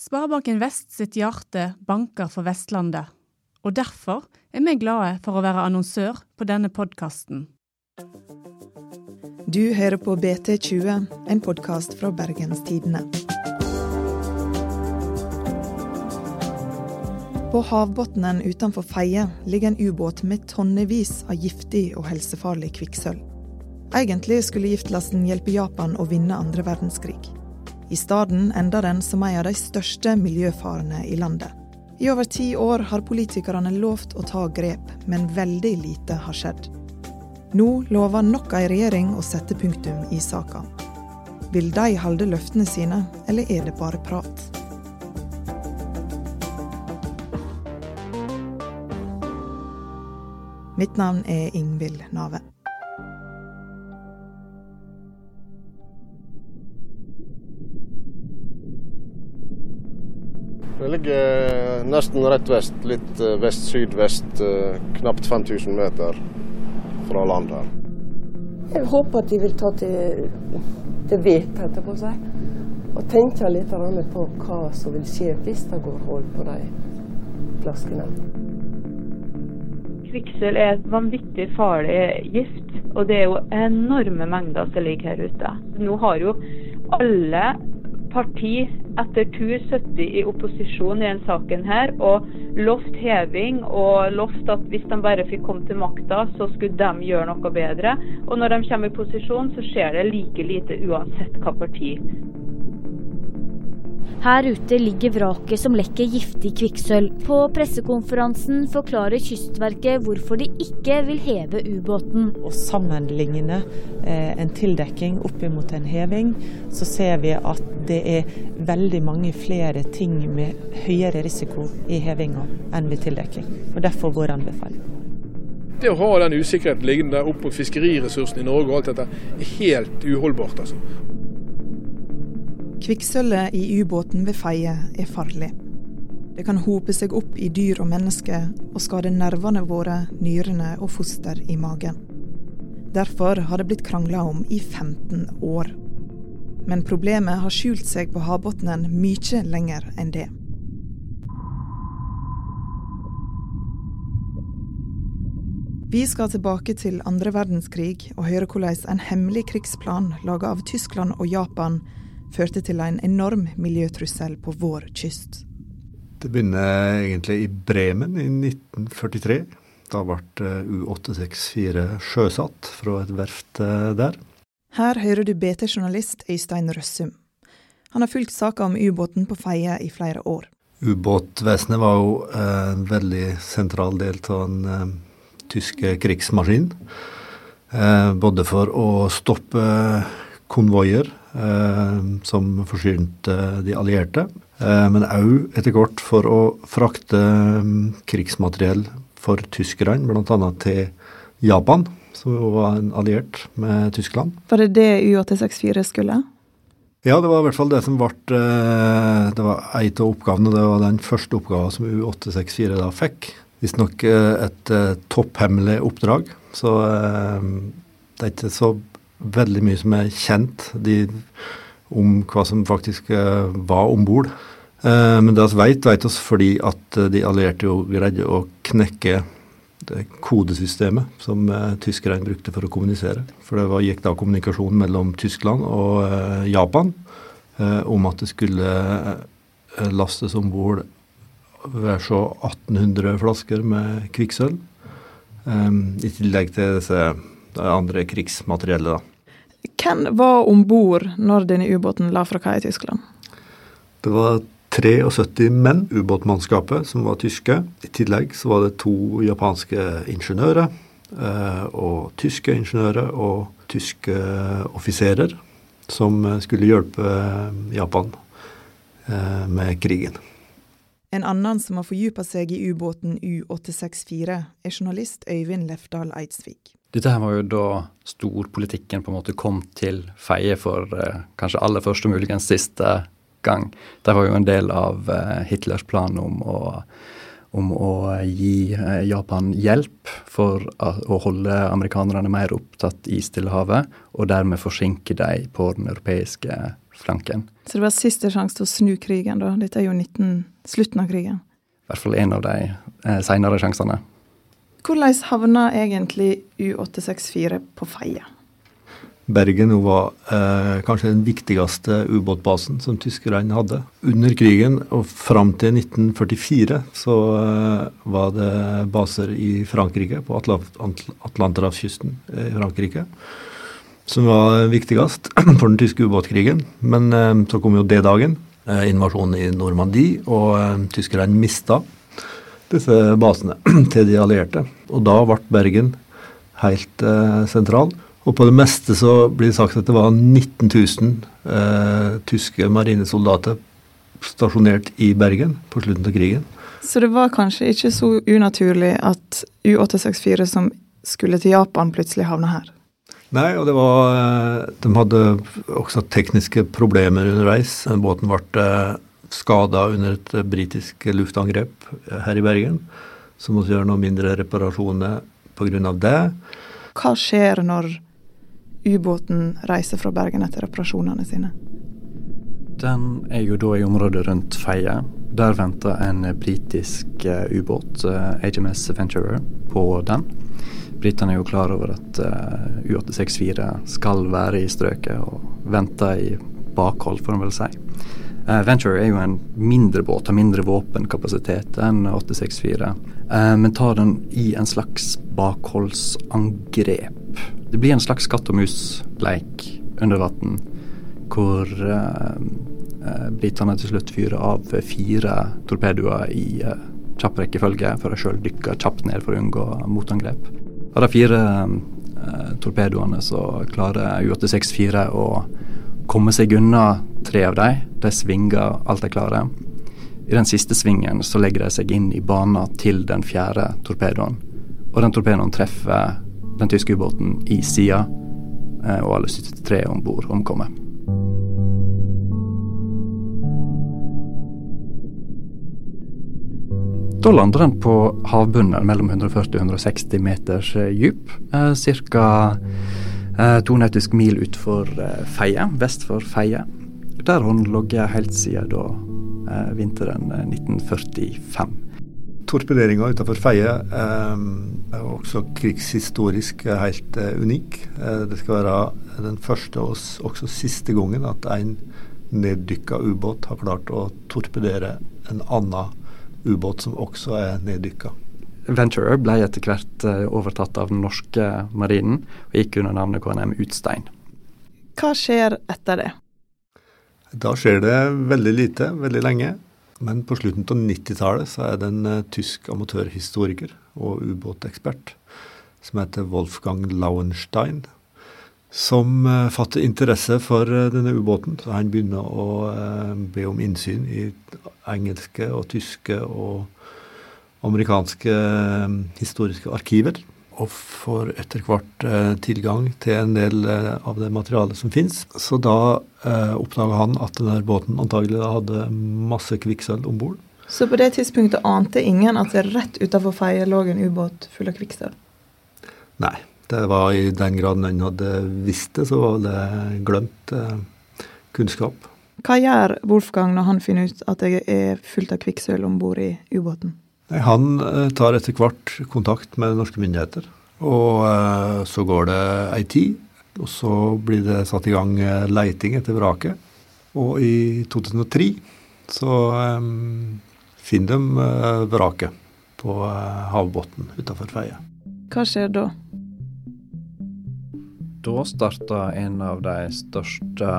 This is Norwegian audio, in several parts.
Sparebanken Vest sitt hjerte banker for Vestlandet, og derfor er vi glade for å være annonsør på denne podkasten. Du hører på BT20, en podkast fra Bergenstidene. På havbunnen utenfor Feie ligger en ubåt med tonnevis av giftig og helsefarlig kvikksølv. Egentlig skulle giftlasten hjelpe Japan å vinne andre verdenskrig. I stedet enda den som en av de største miljøfarene i landet. I over ti år har politikerne lovt å ta grep, men veldig lite har skjedd. Nå lover nok ei regjering å sette punktum i saka. Vil de holde løftene sine, eller er det bare prat? Mitt navn er Ingvild Nave. Det ligger nesten rett vest, litt eh, vest-sydvest, eh, knapt 5000 meter fra land her. Jeg håper at de vil ta til, til vete, heter på seg, og tenke litt på hva som vil skje hvis det går hull på de flaskene. Kvikksølv er et vanvittig farlig gift, og det er jo enorme mengder som ligger her ute. Nå har jo alle parti etter tur sittet i opposisjon i denne saken her og lovt heving og lovt at hvis de bare fikk komme til makta, så skulle de gjøre noe bedre. Og når de kommer i posisjon, så skjer det like lite uansett hva parti. Her ute ligger vraket som lekker giftig kvikksølv. På pressekonferansen forklarer Kystverket hvorfor de ikke vil heve ubåten. Å sammenligne eh, en tildekking opp mot en heving, så ser vi at det er veldig mange flere ting med høyere risiko i hevinga enn ved tildekking. Og Derfor vår anbefaling. Det å ha den usikkerheten liggende der opp mot fiskeriressursene i Norge og alt dette, er helt uholdbart. altså. Kvikksølvet i ubåten ved Feie er farlig. Det kan hope seg opp i dyr og mennesker og skade nervene våre, nyrene og foster i magen. Derfor har det blitt krangla om i 15 år. Men problemet har skjult seg på havbunnen mye lenger enn det. Vi skal tilbake til andre verdenskrig og høre hvordan en hemmelig krigsplan laga av Tyskland og Japan førte til en enorm miljøtrussel på vår kyst. Det begynner egentlig i Bremen i 1943. Da ble eh, U-864 sjøsatt fra et verft eh, der. Her hører du BT-journalist Øystein Røssum. Han har fulgt saka om ubåten på Feie i flere år. Ubåtvesenet var jo eh, en veldig sentral del av den tyske krigsmaskinen. både for å stoppe konvoier som forsynte de allierte. Eh, men òg etter hvert for å frakte mm, krigsmateriell for tyskerne, bl.a. til Japan, som jo var en alliert med Tyskland. Var det det U-864 skulle? Ja, det var i hvert fall det som ble eh, Det var ei av oppgavene. Det var den første oppgaven som U-864 da fikk. Visstnok et topphemmelig oppdrag. Så det er ikke så veldig mye som er kjent de, om hva som faktisk uh, var om bord. Uh, men det vi vet, vet oss fordi at uh, de allierte jo greide å knekke det kodesystemet som tyskerne brukte for å kommunisere. For det var, gikk da kommunikasjon mellom Tyskland og Japan om at det skulle lastes om bord hver så 1800 flasker med kvikksølv. I tillegg til disse andre krigsmateriellet. da. Hvem var om bord når denne ubåten la fra kai i Tyskland? Det var 73 menn, ubåtmannskapet, som var tyske. I tillegg så var det to japanske ingeniører eh, og tyske ingeniører og tyske offiserer som skulle hjelpe eh, Japan eh, med krigen. En annen som har fordypa seg i ubåten U-864, er journalist Øyvind Lefdal Eidsvik. Dette her var jo da storpolitikken på en måte kom til feie for eh, kanskje aller første muligens siste gang. Det var jo en del av eh, Hitlers plan om å, om å gi eh, Japan hjelp for å holde amerikanerne mer opptatt i Stillehavet, og dermed forsinke dem på den europeiske flanken. Så det var siste sjanse til å snu krigen, da? Dette er jo 19, slutten av krigen. I hvert fall en av de eh, senere sjansene. Hvordan havna egentlig U-864 på Feie? Bergen var eh, kanskje den viktigste ubåtbasen som tyskerne hadde. Under krigen og fram til 1944 så eh, var det baser i Frankrike, på Atl Atlanterhavskysten i Frankrike, som var viktigst for den tyske ubåtkrigen. Men eh, så kom jo D-dagen, eh, invasjonen i Normandie, og eh, tyskerne mista disse basene til de allierte. Og da ble Bergen helt eh, sentral. Og på det meste så blir det sagt at det var 19 000 eh, tyske marinesoldater stasjonert i Bergen på slutten av krigen. Så det var kanskje ikke så unaturlig at U-864 som skulle til Japan, plutselig havna her? Nei, og det var eh, De hadde også tekniske problemer underveis. Båten ble eh, skada under et britisk luftangrep her i Bergen. Så måtte gjøre noen mindre reparasjoner pga. det. Hva skjer når ubåten reiser fra Bergen etter reparasjonene sine? Den er jo da i området rundt Feie. Der venter en britisk uh, ubåt, HMS Venturer, på den. Britene er jo klar over at uh, U-864 skal være i strøket, og venter i bakhold, får en vel si. Uh, Venture er jo en mindre båt, har mindre våpenkapasitet enn 864, uh, men tar den i en slags bakholdsangrep. Det blir en slags katt og mus-leik under vann, hvor uh, britene til slutt fyrer av fire torpedoer i kjapp rekkefølge, før de sjøl dykker kjapt ned for å unngå motangrep. Av de fire torpedoene så klarer U-864 å komme seg unna tre av dem. De svinger alt de klarer. I den siste svingen så legger de seg inn i banen til den fjerde torpedoen. Og den torpedoen treffer den tyske ubåten i sida, og alle 73 om bord omkommer. Da lander den på havbunnen mellom 140 og 160 meters dyp. Ca. to nautiske mil utfor Feie, vest for Feie. Der har den ligget helt siden da vinteren 1945. Torpederinga utenfor Feie eh, er også krigshistorisk helt eh, unik. Eh, det skal være den første og også siste gangen at en neddykka ubåt har klart å torpedere en annen ubåt som også er neddykka. Venturer ble etter hvert overtatt av den norske marinen og gikk under navnet KNM Utstein. Hva skjer etter det? Da skjer det veldig lite, veldig lenge. Men på slutten av 90-tallet så er det en uh, tysk amatørhistoriker og ubåtekspert som heter Wolfgang Lauenstein, som uh, fatter interesse for uh, denne ubåten. Så han begynner å be om innsyn i engelske og tyske og amerikanske historiske arkiver og får etter hvert eh, tilgang til en del eh, av det materialet som fins. Så da eh, oppdaga han at denne båten antagelig hadde masse kvikksølv om bord. Så på det tidspunktet ante ingen at det rett utafor Feie lå en ubåt full av kvikksølv? Nei. Det var i den graden en hadde visst det, så var det glemt eh, kunnskap. Hva gjør Wolfgang når han finner ut at det er fullt av kvikksølv om bord i ubåten? Han eh, tar etter hvert kontakt med norske myndigheter. Og eh, så går det ei tid, og så blir det satt i gang eh, leiting etter vraket. Og i 2003 så um, finner de vraket på havbunnen utenfor Feie. Hva skjer da? Da starta en av de største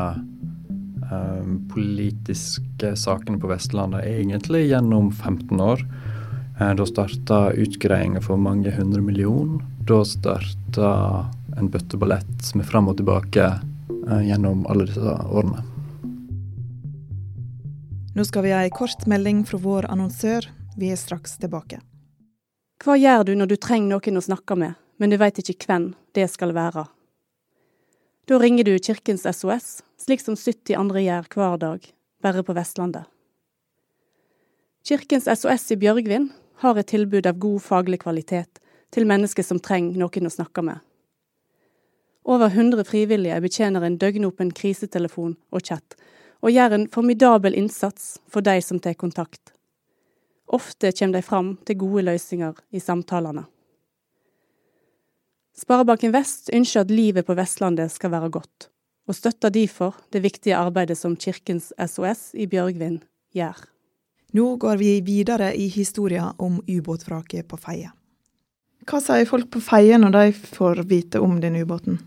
um, politiske sakene på Vestlandet, egentlig gjennom 15 år. Eh, da starta utgreiinga for mange hundre millioner. Da starta en bøtteballett med fram og tilbake eh, gjennom alle disse årene. Nå skal vi ha ei kort melding fra vår annonsør. Vi er straks tilbake. Hva gjør du når du trenger noen å snakke med, men du veit ikke hvem det skal være? Da ringer du Kirkens SOS, slik som 70 andre gjør hver dag, bare på Vestlandet. Kirkens SOS i Bjørgvin har et tilbud av god faglig kvalitet til mennesker som trenger noen å snakke med. Over 100 frivillige betjener en døgnåpen krisetelefon og chat, og gjør en formidabel innsats for de som tar kontakt. Ofte kommer de fram til gode løsninger i samtalene. Sparebanken Vest ønsker at livet på Vestlandet skal være godt, og støtter derfor det viktige arbeidet som Kirkens SOS i Bjørgvin gjør. Nå går vi videre i historien om ubåtvraket på Feie. Hva sier folk på Feie når de får vite om den ubåten?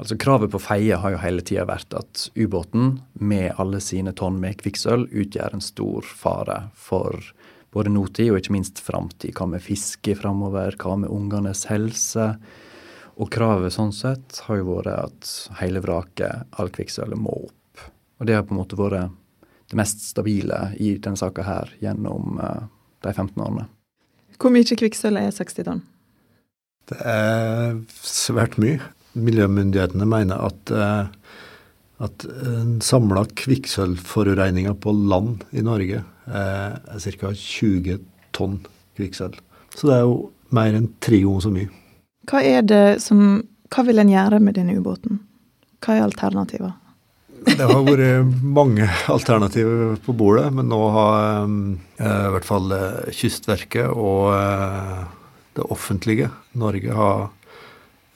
Altså Kravet på Feie har jo hele tida vært at ubåten med alle sine tonn med kvikksølv utgjør en stor fare for både nåtid og ikke minst framtid. Hva med fiske framover, hva med ungenes helse? Og kravet sånn sett har jo vært at hele vraket, all kvikksølvet, må opp. Og det har på en måte vært det mest stabile i denne saka her gjennom uh, de 15 årene. Hvor mye kvikksølv er 60 tonn? Det er svært mye. Miljømyndighetene mener at, at at samla kvikksølvforurensninga på land i Norge uh, er ca. 20 tonn kvikksølv. Så det er jo mer enn tre ganger så mye. Hva er det som Hva vil en gjøre med denne ubåten? Hva er alternativet? Det har vært mange alternativer på bordet, men nå har eh, i hvert fall eh, Kystverket og eh, det offentlige Norge har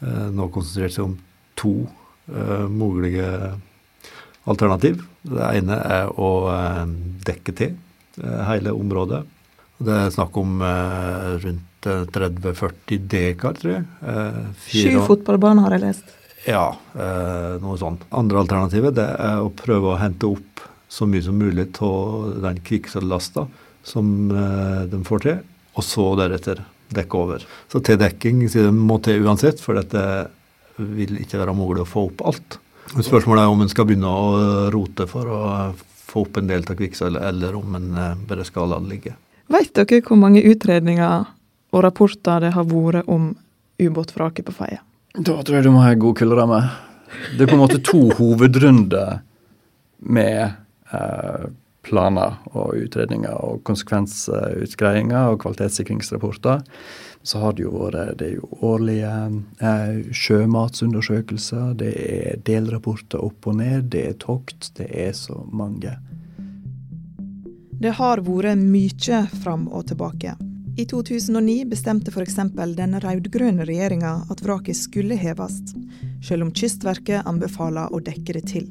eh, nå konsentrert seg om to eh, mulige alternativ. Det ene er å eh, dekke til hele området. Det er snakk om rundt 30-40 dekar, tror jeg. Sju fotballbaner har jeg lest. Ja, eh, noe sånt. Andre alternativet det er å prøve å hente opp så mye som mulig av den kvikksølvlasta som eh, de får til, og så deretter dekke over. Så til dekking må til uansett, for dette vil ikke være mulig å få opp alt. Spørsmålet er om en skal begynne å rote for å få opp en del av kvikksølvet, eller om en eh, bare skal la det ligge. Vet dere hvor mange utredninger og rapporter det har vært om ubåtvraket på Feia? Da tror jeg du må ha ei god kulderamme. Det er på en måte to hovedrunder med eh, planer og utredninger og konsekvensutgreiinger og kvalitetssikringsrapporter. Så har det jo vært det er jo årlige eh, sjømatsundersøkelser, det er delrapporter opp og ned, det er tokt. Det er så mange. Det har vært mye fram og tilbake. I 2009 bestemte f.eks. den rød-grønne regjeringa at vraket skulle heves, selv om Kystverket anbefaler å dekke det til.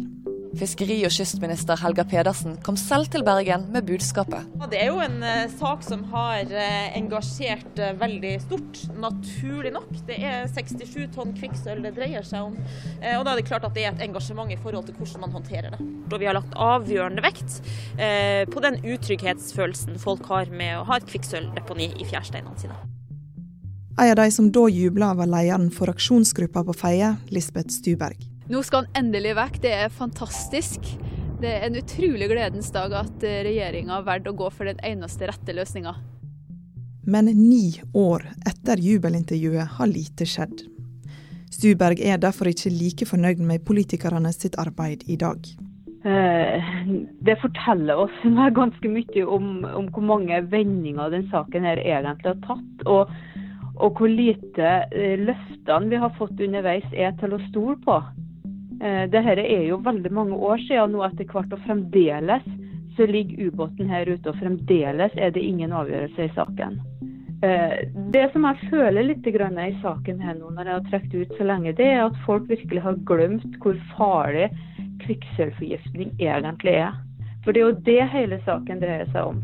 Fiskeri- og kystminister Helga Pedersen kom selv til Bergen med budskapet. Det er jo en uh, sak som har uh, engasjert uh, veldig stort, naturlig nok. Det er 67 tonn kvikksølv det dreier seg om. og da er det klart at det er et engasjement i forhold til hvordan man håndterer det. Og vi har lagt avgjørende vekt på den utrygghetsfølelsen folk har med å ha et kvikksølvdeponi i fjærsteinene sine. En av de som da jubla, var lederen for aksjonsgruppa på Feie, Lisbeth Stuberg. Nå skal han endelig vekk. Det er fantastisk. Det er en utrolig gledens dag at eh, regjeringa har valgt å gå for den eneste rette løsninga. Men ni år etter jubelintervjuet har lite skjedd. Stuberg er derfor ikke like fornøyd med politikerne sitt arbeid i dag. Eh, det forteller oss ganske mye om, om hvor mange vendinger den saken her egentlig har tatt. Og, og hvor lite eh, løftene vi har fått underveis er til å stole på. Eh, Dette er jo veldig mange år siden nå etter hvert, og fremdeles så ligger ubåten her ute. Og fremdeles er det ingen avgjørelse i saken. Eh, det som jeg føler litt i saken her nå, når jeg har trukket ut så lenge, det er at folk virkelig har glemt hvor farlig kvikksølvforgiftning egentlig er. For det er jo det hele saken dreier seg om.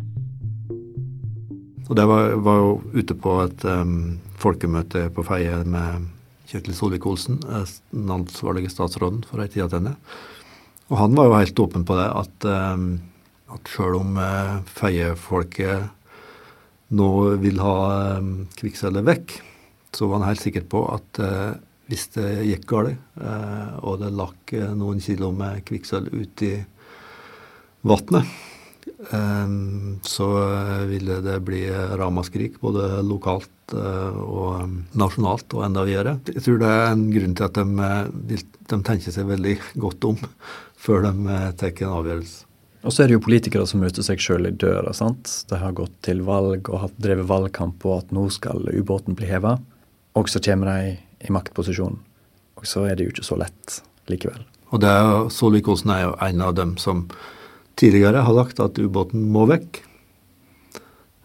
Og Det var, var jo ute på et um, folkemøte på Feie med Kjetil Solvik-Olsen, den ansvarlige statsråden for ei tid tilbake. Og han var jo helt åpen på det, at, eh, at sjøl om eh, feiefolket nå vil ha eh, kvikksølvet vekk, så var han helt sikker på at hvis det gikk galt, og det lakk noen kilo med kvikksølv i vannet, så ville det bli ramaskrik både lokalt Eh, og um, nasjonalt og enda videre. Jeg tror det er en grunn til at de, eh, de tenker seg veldig godt om før de eh, tar en avgjørelse. Og så er det jo politikere som møter seg sjøl i døra. sant? De har gått til valg og har drevet valgkamp på at nå skal ubåten bli heva. Og så kommer de i maktposisjon Og så er det jo ikke så lett likevel. Og det er, Solvik-Olsen er jo en av dem som tidligere har sagt at ubåten må vekk.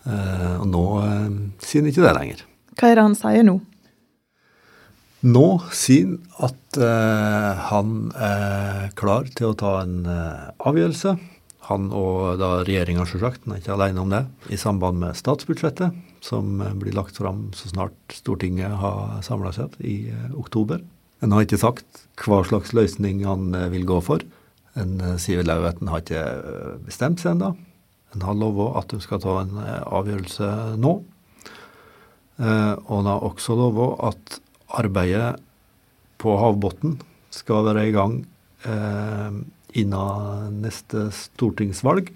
Eh, og nå eh, sier han ikke det lenger. Hva er det han sier nå? Nå sier han at eh, han er klar til å ta en avgjørelse. Han og da regjeringa, sjølsagt, han er ikke alene om det, i samband med statsbudsjettet, som blir lagt fram så snart Stortinget har samla seg i oktober. En har ikke sagt hva slags løsning han vil gå for. En eh, sier vel òg at en har ikke eh, bestemt seg ennå. En har lova at de skal ta en eh, avgjørelse nå. Og en har også lova at arbeidet på havbunnen skal være i gang innen neste stortingsvalg,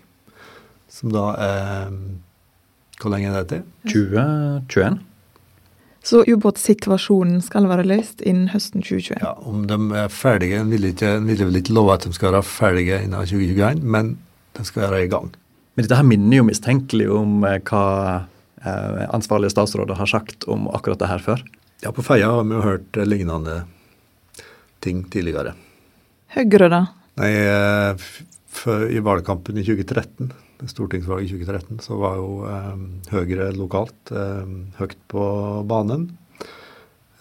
som da er Hvor lenge er det til? 2021. Så ubåtsituasjonen skal være løst innen høsten 2021? Ja, Om de er ferdige En vil, ikke, en vil vel ikke love at de skal være ferdige innen 2021, men de skal være i gang. Men dette her minner jo mistenkelig om eh, hva eh, ansvarlige statsråder har sagt om akkurat det her før. Ja, på Feia har vi jo hørt lignende ting tidligere. Høyre, da? Nei, eh, før, I valgkampen i 2013, stortingsvalget i 2013, så var jo eh, Høyre lokalt eh, høyt på banen.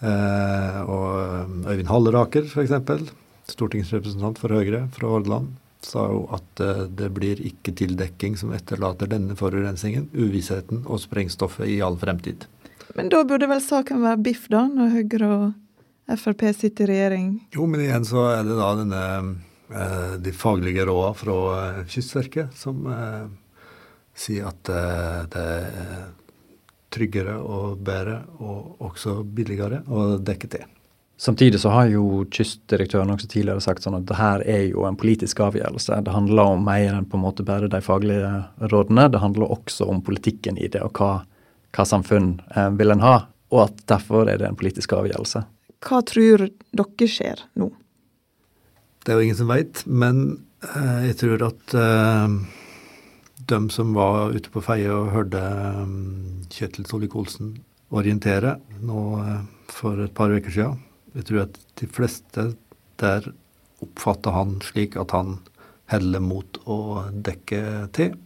Eh, og eh, Øyvind Halleraker, f.eks., stortingsrepresentant for Høyre fra Hordaland, sa jo at eh, det blir ikke tildekking som etterlater denne forurensningen, uvissheten og sprengstoffet i all fremtid. Men da burde vel saken være biff, da, når Høyre og Frp sitter i regjering? Jo, men igjen så er det da denne de faglige rådene fra eh, Kystverket som eh, sier at eh, det er tryggere og bedre og også billigere å dekke til. Samtidig så har jo kystdirektøren også tidligere sagt sånn at det her er jo en politisk avgjørelse. Det handler om mer enn på en måte bare de faglige rådene. Det handler også om politikken i det, og hva, hva samfunn eh, vil en ha. Og at derfor er det en politisk avgjørelse. Hva tror dere skjer nå? Det er jo ingen som veit, men eh, jeg tror at eh, de som var ute på Feie og hørte eh, Kjetil Solvik-Olsen orientere nå eh, for et par uker siden, jeg tror at de fleste der oppfatter han slik at han heller mot å dekke til,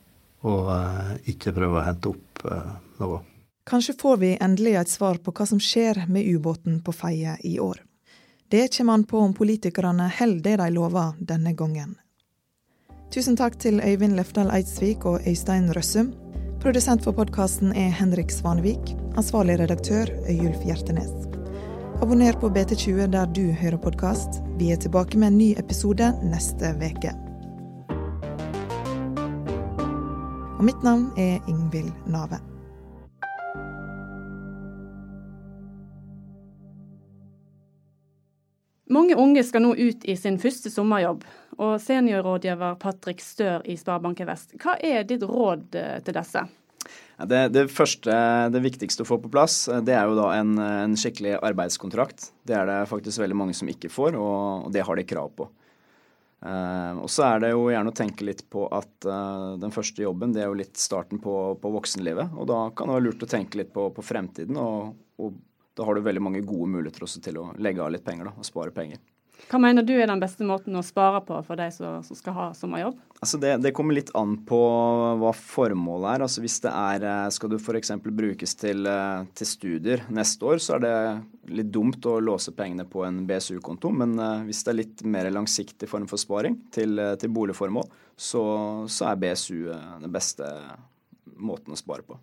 og eh, ikke prøve å hente opp eh, noe. Kanskje får vi endelig et svar på hva som skjer med ubåten på Feie i år. Det kommer an på om politikerne holder det de lover denne gangen. Tusen takk til Øyvind Lefdal Eidsvik og Øystein Røssum. Produsent for podkasten er Henrik Svanevik. Ansvarlig redaktør Øyulf Hjertenes. Abonner på BT20 der du hører podkast. Vi er tilbake med en ny episode neste uke. Og mitt navn er Ingvild Nave. Mange unge skal nå ut i sin første sommerjobb, og seniorrådgiver Patrick Stør i Sparebanken Vest, hva er ditt råd eh, til disse? Det, det første, det viktigste å få på plass, eh, det er jo da en, en skikkelig arbeidskontrakt. Det er det faktisk veldig mange som ikke får, og, og det har de krav på. Eh, og så er det jo gjerne å tenke litt på at eh, den første jobben det er jo litt starten på, på voksenlivet. Og da kan det være lurt å tenke litt på, på fremtiden, og, og da har du veldig mange gode muligheter også til å legge av litt penger da, og spare penger. Hva mener du er den beste måten å spare på for de som, som skal ha sommerjobb? Altså det, det kommer litt an på hva formålet er. Altså hvis det er eh, Skal du f.eks. brukes til, eh, til studier neste år, så er det litt dumt å låse pengene på en BSU-konto. Men eh, hvis det er litt mer langsiktig form for sparing til, til boligformål, så, så er BSU den beste måten å spare på.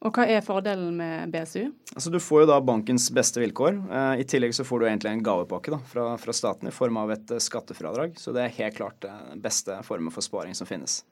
Og hva er fordelen med BSU? Altså Du får jo da bankens beste vilkår. Eh, I tillegg så får du egentlig en gavepakke da, fra, fra staten i form av et eh, skattefradrag. Så det er helt klart den beste formen for sparing som finnes.